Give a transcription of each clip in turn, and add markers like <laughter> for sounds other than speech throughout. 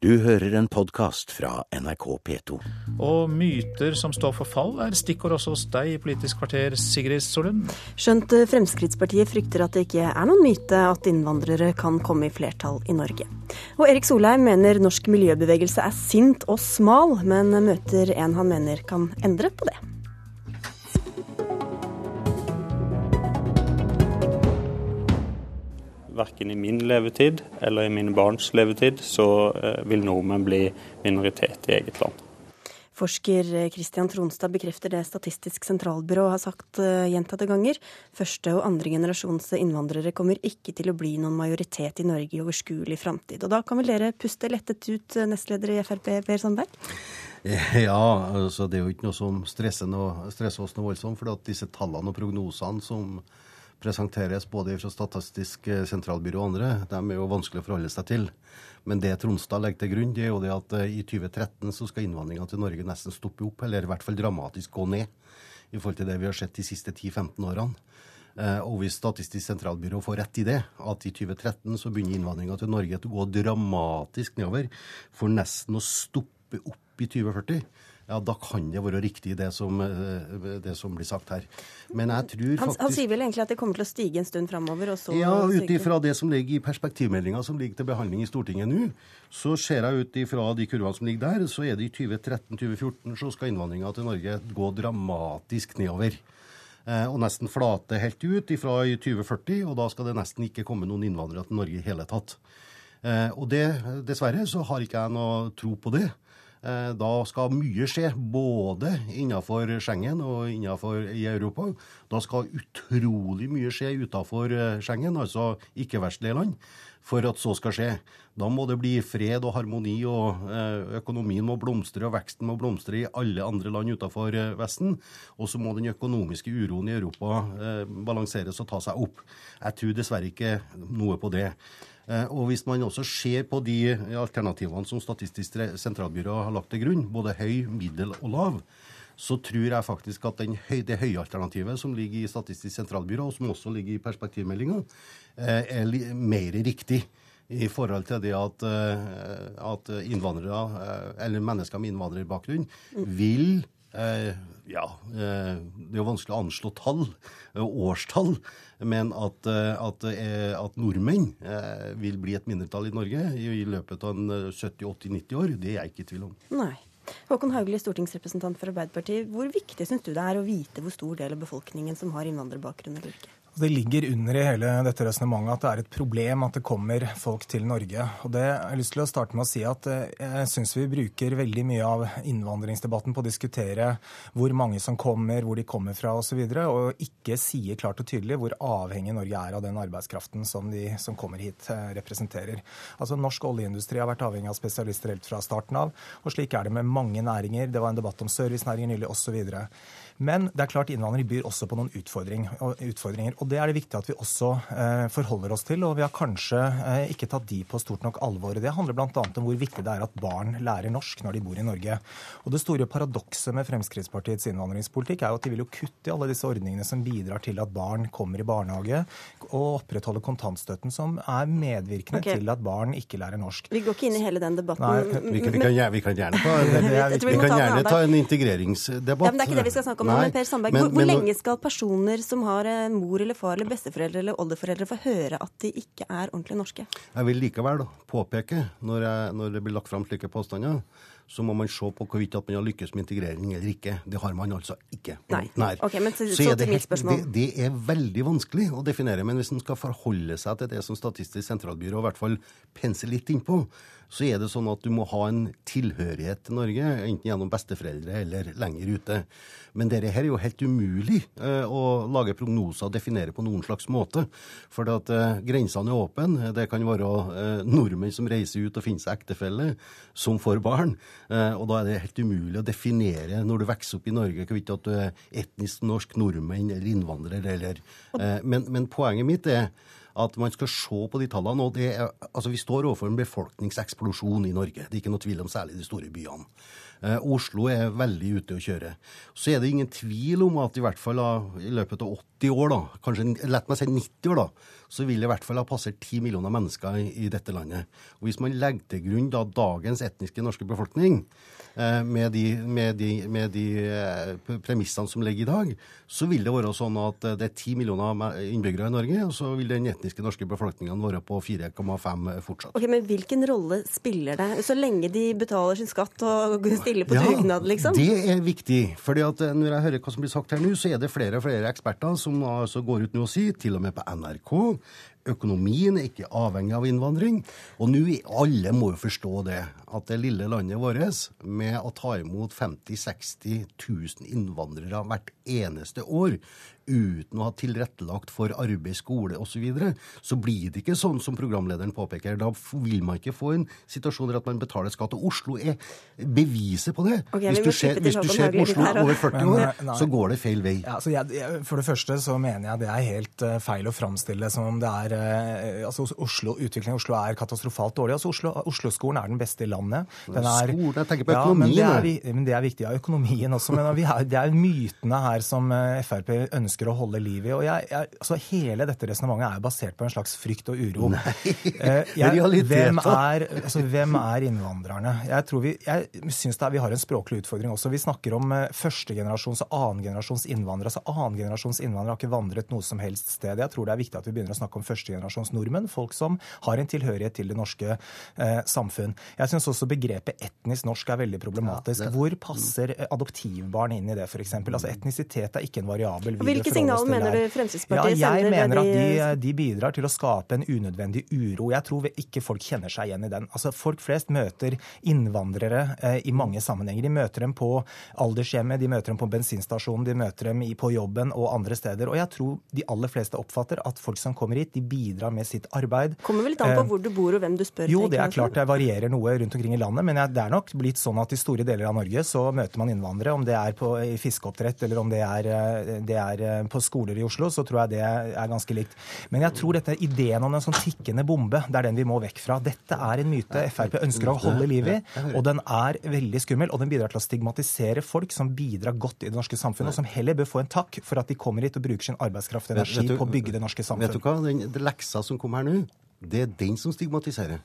Du hører en podkast fra NRK P2. Og myter som står for fall, er stikkord også hos deg i Politisk kvarter, Sigrid Solund. Skjønt Fremskrittspartiet frykter at det ikke er noen myte at innvandrere kan komme i flertall i Norge. Og Erik Solheim mener norsk miljøbevegelse er sint og smal, men møter en han mener kan endre på det. Verken i min levetid eller i mine barns levetid så eh, vil nordmenn bli minoritet i eget land. Forsker Kristian Tronstad bekrefter det Statistisk sentralbyrå har sagt eh, gjentatte ganger. Første og andre generasjons innvandrere kommer ikke til å bli noen majoritet i Norge i overskuelig framtid. Og da kan vel dere puste lettet ut, eh, nestleder i Frp, Per Sandberg? <laughs> Ja, altså det er jo ikke noe som stresser, noe, stresser oss noe voldsomt. For at disse tallene og prognosene som presenteres både fra Statistisk sentralbyrå og andre, de er jo vanskelig å forholde seg til. Men det Tronstad legger til grunn, det er jo det at eh, i 2013 så skal innvandringa til Norge nesten stoppe opp, eller i hvert fall dramatisk gå ned, i forhold til det vi har sett de siste 10-15 årene. Eh, og hvis Statistisk sentralbyrå får rett i det, at i 2013 så begynner innvandringa til Norge til å gå dramatisk nedover, for nesten å stoppe opp i 2040, ja, da kan det være riktig, det som, eh, det som blir sagt her. Men jeg tror Han, faktisk han sier vel egentlig at det kommer til å stige en stund framover, ja, ut ifra det som ligger i perspektivmeldinga som ligger til behandling i Stortinget nå, så ser jeg ut ifra de kurvene som ligger der, så er det i 2013-2014 så skal innvandringa til Norge gå dramatisk nedover. Eh, og nesten flate helt ut ifra i 2040, og da skal det nesten ikke komme noen innvandrere til Norge i hele tatt. Eh, og det, dessverre, så har ikke jeg noe tro på det. Eh, Da skal mye skje, både innenfor Schengen og innenfor i Europa. Da skal utrolig mye skje utenfor eh, Schengen, altså ikke-vestlige land, for at så skal skje. Da må det bli fred og harmoni, og eh, økonomien må blomstre, og veksten må blomstre i alle andre land utenfor eh, Vesten. Og så må den økonomiske uroen i Europa eh, balanseres og ta seg opp. Jeg tror dessverre ikke noe på det. Og hvis man også ser på de alternativene som Statistisk sentralbyrå har lagt til grunn, både høy, middel og lav, så tror jeg faktisk at høy, det høye alternativet som ligger i Statistisk sentralbyrå, og som også ligger i perspektivmeldinga, eh, er mer riktig i forhold til det at, eh, at innvandrere, eh, eller mennesker med innvandrerbakgrunn, vil Eh, ja, eh, det er jo vanskelig å anslå tall, årstall, men at, at, at nordmenn eh, vil bli et mindretall i Norge i, i løpet av en eh, 70-80-90 år, det er jeg ikke i tvil om. Nei. Håkon Haugli, stortingsrepresentant for Arbeiderpartiet. Hvor viktig syns du det er å vite hvor stor del av befolkningen som har innvandrerbakgrunn eller ikke? Det ligger under i hele dette resonnementet at det er et problem at det kommer folk til Norge. Og det jeg lyst til å starte med å si at eh, jeg syns vi bruker veldig mye av innvandringsdebatten på å diskutere hvor mange som kommer, hvor de kommer fra osv., og, så og ikke sier klart og tydelig hvor avhengig Norge er av den arbeidskraften som de som kommer hit, eh, representerer. Altså Norsk oljeindustri har vært avhengig av spesialister helt fra starten av, og slik er det med mange næringer. Det var en debatt om servicenæringer nylig osv. Men det er klart innvandring byr også på noen utfordring, og, utfordringer. Og det er det viktig at vi også eh, forholder oss til. Og vi har kanskje eh, ikke tatt de på stort nok alvor. Det handler bl.a. om hvor viktig det er at barn lærer norsk når de bor i Norge. Og det store paradokset med Fremskrittspartiets innvandringspolitikk er jo at de vil jo kutte i alle disse ordningene som bidrar til at barn kommer i barnehage, og opprettholde kontantstøtten, som er medvirkende okay. til at barn ikke lærer norsk. Vi går ikke inn i hele den debatten. Nei, Vi kan, vi kan, vi kan gjerne ta en, <laughs> vi vi kan gjerne ta en integreringsdebatt. Ja, men Det er ikke det vi skal snakke om. Nei, Per Sandberg, men- hvor, hvor men- lenge skal personer som har mor eller far eller besteforeldre eller oldeforeldre få høre at de ikke er ordentlig norske? Jeg vil likevel påpeke, når, jeg, når det blir lagt fram slike påstander, så må man se på hvorvidt at man har lykkes med integrering eller ikke. Det har man altså ikke. Nei. Nei. Okay, men så- Så så er det til mitt helt- spørsmål. Det, det er veldig vanskelig å definere, men hvis man skal forholde seg til det som Statistisk sentralbyrå i hvert fall penser litt innpå, så er det sånn at du må ha en tilhørighet til Norge, enten gjennom besteforeldre eller lenger ute. Men dette her er jo helt umulig eh, å lage prognoser og definere på noen slags måte. For at eh, grensene er åpne. Det kan være eh, nordmenn som reiser ut og finner seg ektefelle, som får barn. Og da er det helt umulig å definere når du vokser opp i Norge, hvorvidt at du er etnisk norsk nordmenn eller innvandrer eller men, men poenget mitt er at man skal se på de tallene. og er, altså Vi står overfor en befolkningseksplosjon i Norge. Det er ikke noe tvil om særlig de store byene. Eh, Oslo er veldig ute å kjøre. Så er det ingen tvil om at i hvert fall da, i løpet av 80 år, da, kanskje lett meg si 90 år, da, så vil det i hvert fall ha passert 10 millioner mennesker i, i dette landet. Og Hvis man legger til grunn da dagens etniske norske befolkning, eh, med de, med de, med de eh, premissene som ligger i dag, så vil det være sånn at eh, det er 10 millioner innbyggere i Norge, og så vil den etniske norske befolkningen være på 4,5 fortsatt. Ok, Men hvilken rolle spiller det, så lenge de betaler sin skatt og stiller på dugnad, liksom? Det er viktig. fordi at når jeg hører hva som blir sagt her nå, så er det flere og flere eksperter som altså går ut nå og sier, til og med på NRK, Økonomien er ikke avhengig av innvandring. Og nå alle må jo forstå det, at det lille landet vårt, med å ta imot 50 000-60 000 innvandrere hvert eneste år, uten å ha tilrettelagt for arbeid, skole osv., så, videre, så blir det ikke sånn som programlederen påpeker. Da vil man ikke få en situasjon der at man betaler skatt. Og Oslo er beviset på det. Okay, hvis, du ser, hvis du ser, på Oslo over 40 år, så går det feil vei. Ja, jeg, for det første så mener jeg det er helt uh, feil å framstille som om det er uh, altså Oslo, Utviklingen i Oslo er katastrofalt dårlig. Altså Oslo-skolen er den beste i landet. Den er, Skolen, jeg tenker på økonomien. Ja, men, det er, men det er viktig. Ja, økonomien også. Men er, det er mytene her som uh, Frp ønsker å holde liv i. Og jeg, jeg, altså Hele dette resonnementet er basert på en slags frykt og uro. Nei, <laughs> jeg, hvem, er, altså, hvem er innvandrerne? Jeg tror vi, jeg syns vi har en språklig utfordring også. Vi snakker om førstegenerasjons og annengenerasjons innvandrere. Altså Annengenerasjons innvandrere har ikke vandret noe som helst sted. Jeg tror det er viktig at vi begynner å snakke om førstegenerasjons nordmenn. Folk som har en tilhørighet til det norske eh, samfunn. Jeg syns også begrepet etnisk norsk er veldig problematisk. Ja, det... Hvor passer adoptivbarn inn i det, f.eks.? Altså Etnisitet er ikke en variabel. Hvilke signaler mener du Fremskrittspartiet ja, jeg mener at de, de, bidrar til å skape en unødvendig uro. Jeg tror ikke folk kjenner seg igjen i den. Altså, Folk flest møter innvandrere eh, i mange sammenhenger. De møter dem på aldershjemmet, de møter dem på bensinstasjonen, de møter dem på jobben og andre steder. Og jeg tror de aller fleste oppfatter at folk som kommer hit, de bidrar med sitt arbeid. Kommer vel litt an på eh, hvor du bor og hvem du spør. Jo, det er klart det varierer noe rundt omkring i landet, men det er nok blitt sånn at i store deler av Norge så møter man innvandrere, om det er på, i fiskeoppdrett eller om det er, eh, det er eh, på skoler i Oslo, så tror jeg det er ganske likt. Men jeg tror dette ideen om en sånn tikkende bombe, det er den vi må vekk fra. Dette er en myte Frp ønsker å holde liv i, og den er veldig skummel. Og den bidrar til å stigmatisere folk som bidrar godt i det norske samfunnet, og som heller bør få en takk for at de kommer hit og bruker sin arbeidskraft og energi på å bygge det norske samfunnet. Vet du hva, den leksa som kom her nå, det er den som stigmatiserer.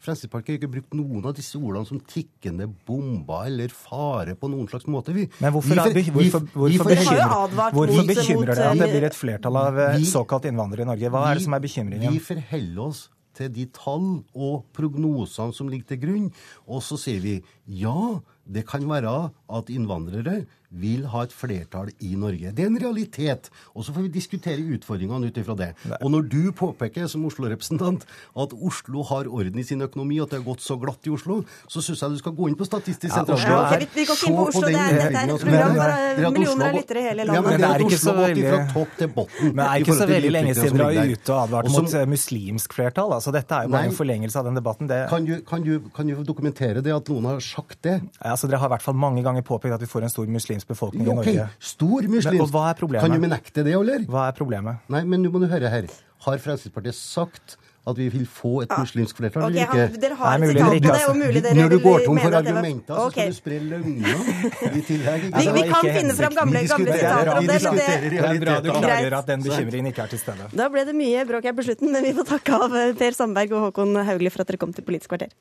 Fremskrittspartiet har ikke brukt noen av disse ordene som tikkende bomber eller fare på noen slags måte. Vi, Men hvorfor, vi, vi, hvorfor, hvorfor, bekymrer, hvorfor bekymrer det at det blir et flertall av eh, såkalt innvandrere i Norge? Hva er det som er bekymringen? Vi forholder oss til de tall og prognosene som ligger til grunn, og så sier vi ja, det kan være at innvandrere vil ha et flertall i Norge. Det er en realitet. Og så får vi diskutere utfordringene ut ifra det. Nei. Og når du påpeker som Oslo-representant at Oslo har orden i sin økonomi, at det har gått så glatt i Oslo, så syns jeg du skal gå inn på Statistisk sentralbyrå. Ja, okay, vi, går ikke inn på Oslo. Det er, det er et program for millioner av lyttere i hele landet. Ja, men det er ikke så veldig, fra topp til botten, men det er ikke så veldig lenge siden dere var ute og advart mot eh, muslimsk flertall. Altså, dette er jo bare en forlengelse av den debatten. Det... Kan, du, kan, du, kan, du, dokumentere det, at noen har sagt det? Ja, altså, dere har i hvert fall mange ganger påpekt at vi får en stor muslimsk befolkning i Norge. Stor muslimsk. Men, og hva er problemet? Kan du benekte det, eller? Hva er problemet? Nei, men nå må du høre her. Har Fremskrittspartiet sagt at vi vil få et muslimsk flertall, okay, eller ikke? Dere har Nei, mulig, det, er mulig dere Når du går tom for argumenter, så skal du spre løgner i tillegg. Vi, vi kan finne fram gamle, gamle sitater om det. Men det, det er bra du klargjør at den bekymringen ikke er til stede. Da ble det mye bråk her på slutten, men vi får takke av Per Sandberg og Håkon Haugli for at dere kom til Politisk kvarter.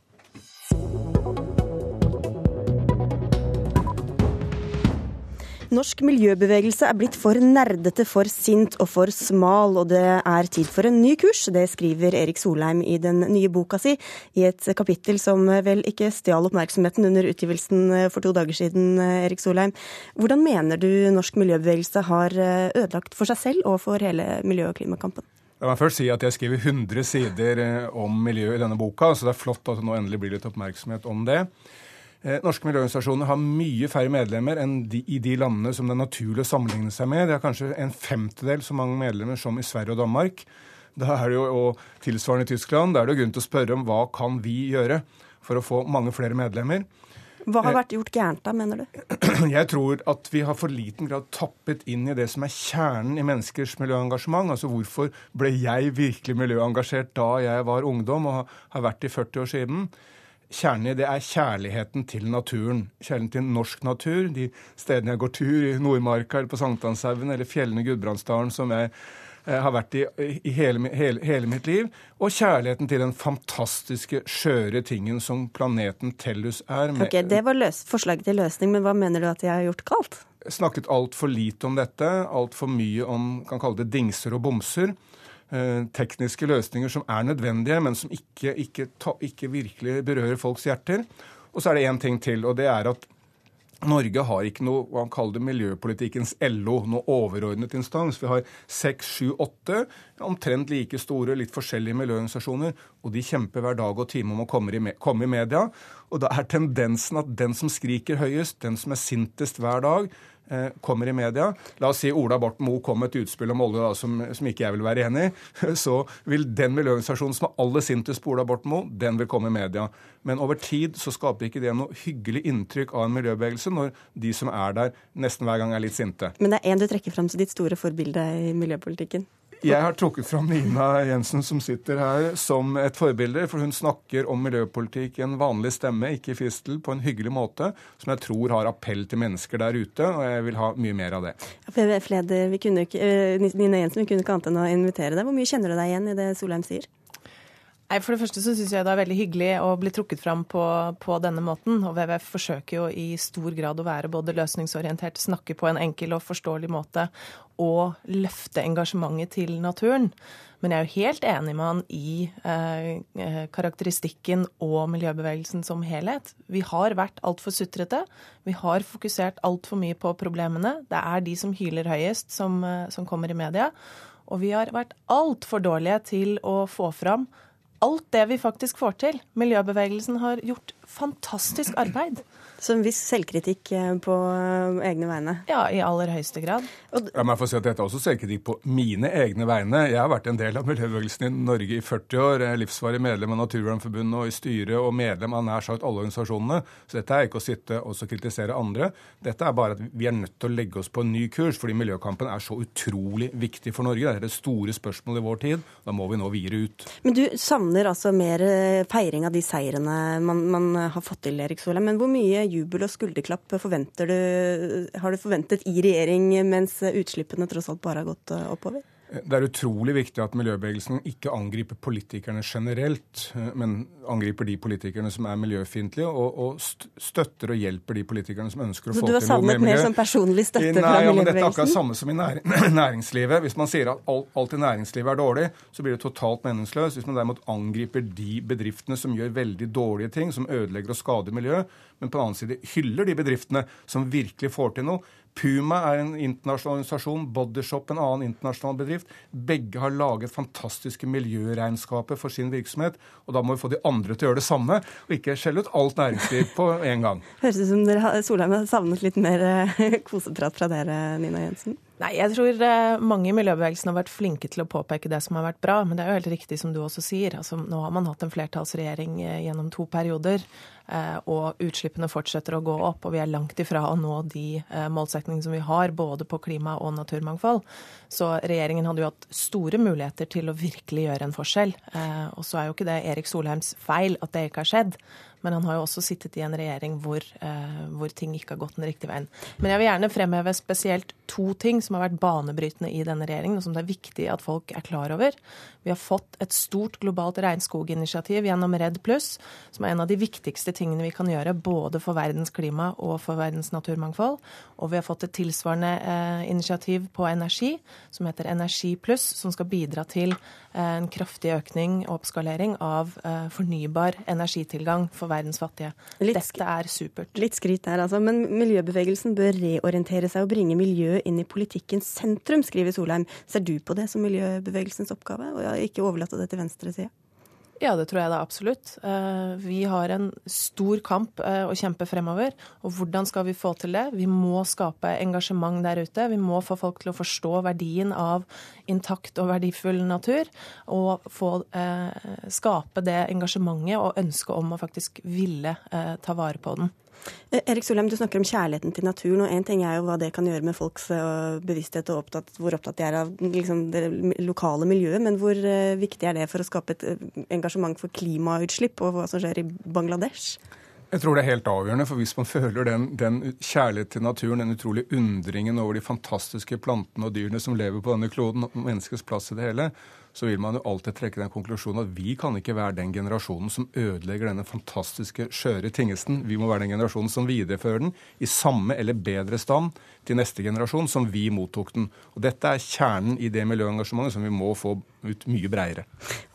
Norsk miljøbevegelse er blitt for nerdete, for sint og for smal, og det er tid for en ny kurs. Det skriver Erik Solheim i den nye boka si, i et kapittel som vel ikke stjal oppmerksomheten under utgivelsen for to dager siden, Erik Solheim. Hvordan mener du norsk miljøbevegelse har ødelagt for seg selv og for hele miljø- og klimakampen? La meg først si at Jeg skriver 100 sider eh, om miljø i denne boka, så det er flott at det nå endelig blir litt oppmerksomhet om det. Eh, norske miljøorganisasjoner har mye færre medlemmer enn de, i de landene som det er naturlig å sammenligne seg med. Det er kanskje en femtedel så mange medlemmer som i Sverige og Danmark. Da er det jo, og tilsvarende i Tyskland. Da er det grunn til å spørre om hva kan vi gjøre for å få mange flere medlemmer. Hva har eh, vært gjort gærent da, mener du? <clears throat> Jeg tror at vi har for liten grad tappet inn i det som er kjernen i menneskers miljøengasjement. Altså hvorfor ble jeg virkelig miljøengasjert da jeg var ungdom og har vært i 40 år siden? Kjernen i det er kjærligheten til naturen. Kjærligheten til norsk natur. De stedene jeg går tur, i Nordmarka eller på Sankthanshaugen eller fjellene i Gudbrandsdalen, som jeg eh, har vært i, i hele, hele, hele, mitt liv. Og kjærligheten til den fantastiske, skjøre tingen som planeten Tellus er. Med, ok, Det var løs, forslaget til løsning, men hva mener du at jeg har gjort galt? Snakket altfor lite om dette. Altfor mye om kan kalle det dingser og bomser. Eh, tekniske løsninger som er nødvendige, men som ikke, ikke, ta, ikke virkelig berører folks hjerter. Og så er det én ting til, og det er at Norge har ikke noe hva han kaller det miljøpolitikkens LO, noe overordnet instans. Vi har seks, sju, åtte omtrent like store, litt forskjellige miljøorganisasjoner. Og de kjemper hver dag og time om å komme i, komme i media. Og da er tendensen at den som skriker høyest, den som er sintest hver dag, Eh, kommer i media. La oss si Ola Borten Moe kom med et utspill om olje da, som, som, ikke jeg vil være enig i. <laughs> Så vil den miljøorganisasjonen som er aller sintest på Ola Borten Moe, den vil komme i media. Men over tid så skaper ikke det noe hyggelig inntrykk av en miljøbevegelse når de som er der, nesten hver gang er litt sinte. Men det er én du trekker fram som ditt store forbilde i miljøpolitikken? Jeg har trukket fram Nina Jensen, som sitter her, som et forbilde. For hun snakker om miljøpolitikk i en vanlig stemme, ikke i fistel, på en hyggelig måte, som jeg tror har appell til mennesker der ute. Og jeg vil ha mye mer av det. Fleder, vi kunne ikke, eh, Nina Jensen, vi kunne ikke annet enn å invitere deg. Hvor mye kjenner du deg igjen i det Solheim sier? Nei, For det første så syns jeg det er veldig hyggelig å bli trukket fram på, på, denne måten. Og WWF forsøker jo i stor grad å være både løsningsorientert, snakke på en enkel og forståelig måte og løfte engasjementet til naturen. Men jeg er jo helt enig med han i eh, eh karakteristikken og miljøbevegelsen som helhet. Vi har vært altfor sutrete. Vi har fokusert altfor mye på problemene. Det er de som hyler høyest, som, eh, som kommer i media. Og vi har vært altfor dårlige til å få fram alt det vi faktisk får til. Miljøbevegelsen har gjort fantastisk arbeid. Så en viss selvkritikk eh, på eh, egne vegne? Ja, i aller høyeste grad. Ja, men jeg får si at Dette er også selvkritikk på mine egne vegne. Jeg har vært en del av miljøbevegelsen i Norge i 40 år. Jeg er livsvarig medlem av Naturvernforbundet og i styret og medlem av nær sagt alle organisasjonene. Så dette er ikke å sitte og kritisere andre. Dette er bare at vi er nødt til å legge oss på en ny kurs, fordi miljøkampen er så utrolig viktig for Norge. Det er det store spørsmålet i vår tid. Da må vi nå vire ut. Men du savner altså mer eh, feiring av de seirene man, man har fått til, Erik Solheim. Men hvor mye jubel og skulderklapp du, har du forventet i regjering mens utslippene tross alt bare har gått eh, oppover? Det er utrolig viktig at miljøbevegelsen ikke angriper politikerne generelt, eh, men angriper de politikerne som er miljøfiendtlige, og, og, støtter og hjelper de politikerne som ønsker å få til noe med miljø. Så du har savnet mer sånn personlig støtte Nei, fra miljøbevegelsen? Nei, men Dette er akkurat samme som i <clears throat> næringslivet. Hvis man sier at alt i næringslivet er dårlig, så blir det totalt meningsløst. Hvis man derimot angriper de bedriftene som gjør veldig dårlige ting, som ødelegger og skader miljøet, men på den annen side hyller de bedriftene som virkelig får til noe, Puma er en internasjonal organisasjon, Bodyshop en annen internasjonal bedrift. Begge har laget fantastiske miljøregnskaper for sin virksomhet. Og da må vi få de andre til å gjøre det samme, og ikke skjelle ut alt næringsliv på en gang. Høres ut som dere, Solheim har savnet litt mer eh, <laughs> koseprat fra dere, Nina Jensen? Nei, jeg tror eh, mange i miljøbevegelsen har vært flinke til å påpeke det som har vært bra. Men det er jo helt riktig som du også sier. Altså, nå har man hatt en flertallsregjering eh, gjennom to perioder. Eh, og utslippene fortsetter å gå opp, og vi er langt ifra å nå de målsetningene som vi har, både på klima og naturmangfold. Så regjeringen hadde jo hatt store muligheter til å virkelig gjøre en forskjell. Og så er jo ikke det Erik Solheims feil at det ikke har skjedd. Men han har jo også sittet i en regjering hvor, eh, hvor, ting ikke har gått den riktige veien. Men jeg vil gjerne fremheve spesielt to ting som har vært banebrytende i denne regjeringen, og som det er viktig at folk er klar over. Vi har fått et stort globalt regnskoginitiativ gjennom Redd Pluss, som er en av de viktigste tingene vi kan gjøre både for verdens klima og for verdens naturmangfold. Og vi har fått et tilsvarende eh, initiativ på energi, som heter Energi Pluss, som skal bidra til eh, en kraftig økning og oppskalering av eh, fornybar energitilgang for verdens fattige. Litt, Dette er supert. Litt skryt der, altså. Men miljøbevegelsen bør reorientere seg og bringe miljøet inn i politikkens sentrum, skriver Solheim. Ser du på det som miljøbevegelsens oppgave, og ikke overlate det til venstresida? Ja, det tror jeg da absolutt. Eh, vi har en stor kamp eh, å kjempe fremover. Og hvordan skal vi få til det? Vi må skape engasjement der ute. Vi må få folk til å forstå verdien av intakt og verdifull natur. Og få eh, skape det engasjementet og ønsket om å faktisk ville ta vare på den. Eh, Erik Solheim, du snakker om kjærligheten til naturen, og én ting er jo hva det kan gjøre med folks eh, bevissthet og opptatt, hvor opptatt de er av liksom, det lokale miljøet, men hvor uh, viktig er det for å skape et engasjement for klimautslipp og hva som skjer i Bangladesh? Jeg tror det er helt avgjørende, for hvis man føler den, den kjærlighet til naturen, den utrolige undringen over de fantastiske plantene og dyrene som lever på denne kloden, og menneskets plass i det hele, så vil man jo alltid trekke den konklusjonen at vi kan ikke være den generasjonen som ødelegger denne fantastiske, skjøre tingesten. Vi må være den generasjonen som viderefører den i samme eller bedre stand til neste generasjon som vi mottok den. Og Dette er kjernen i det miljøengasjementet som vi må få ut mye breiere.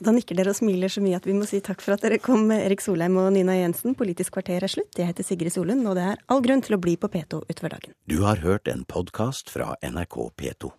Da nikker dere og smiler så mye at vi må si takk for at dere kom, Erik Solheim og Nina Jensen. Politisk kvarter er slutt. Jeg heter Sigrid Solund, og det er all grunn til å bli på P2 utover dagen. Du har hørt en podkast fra NRK P2.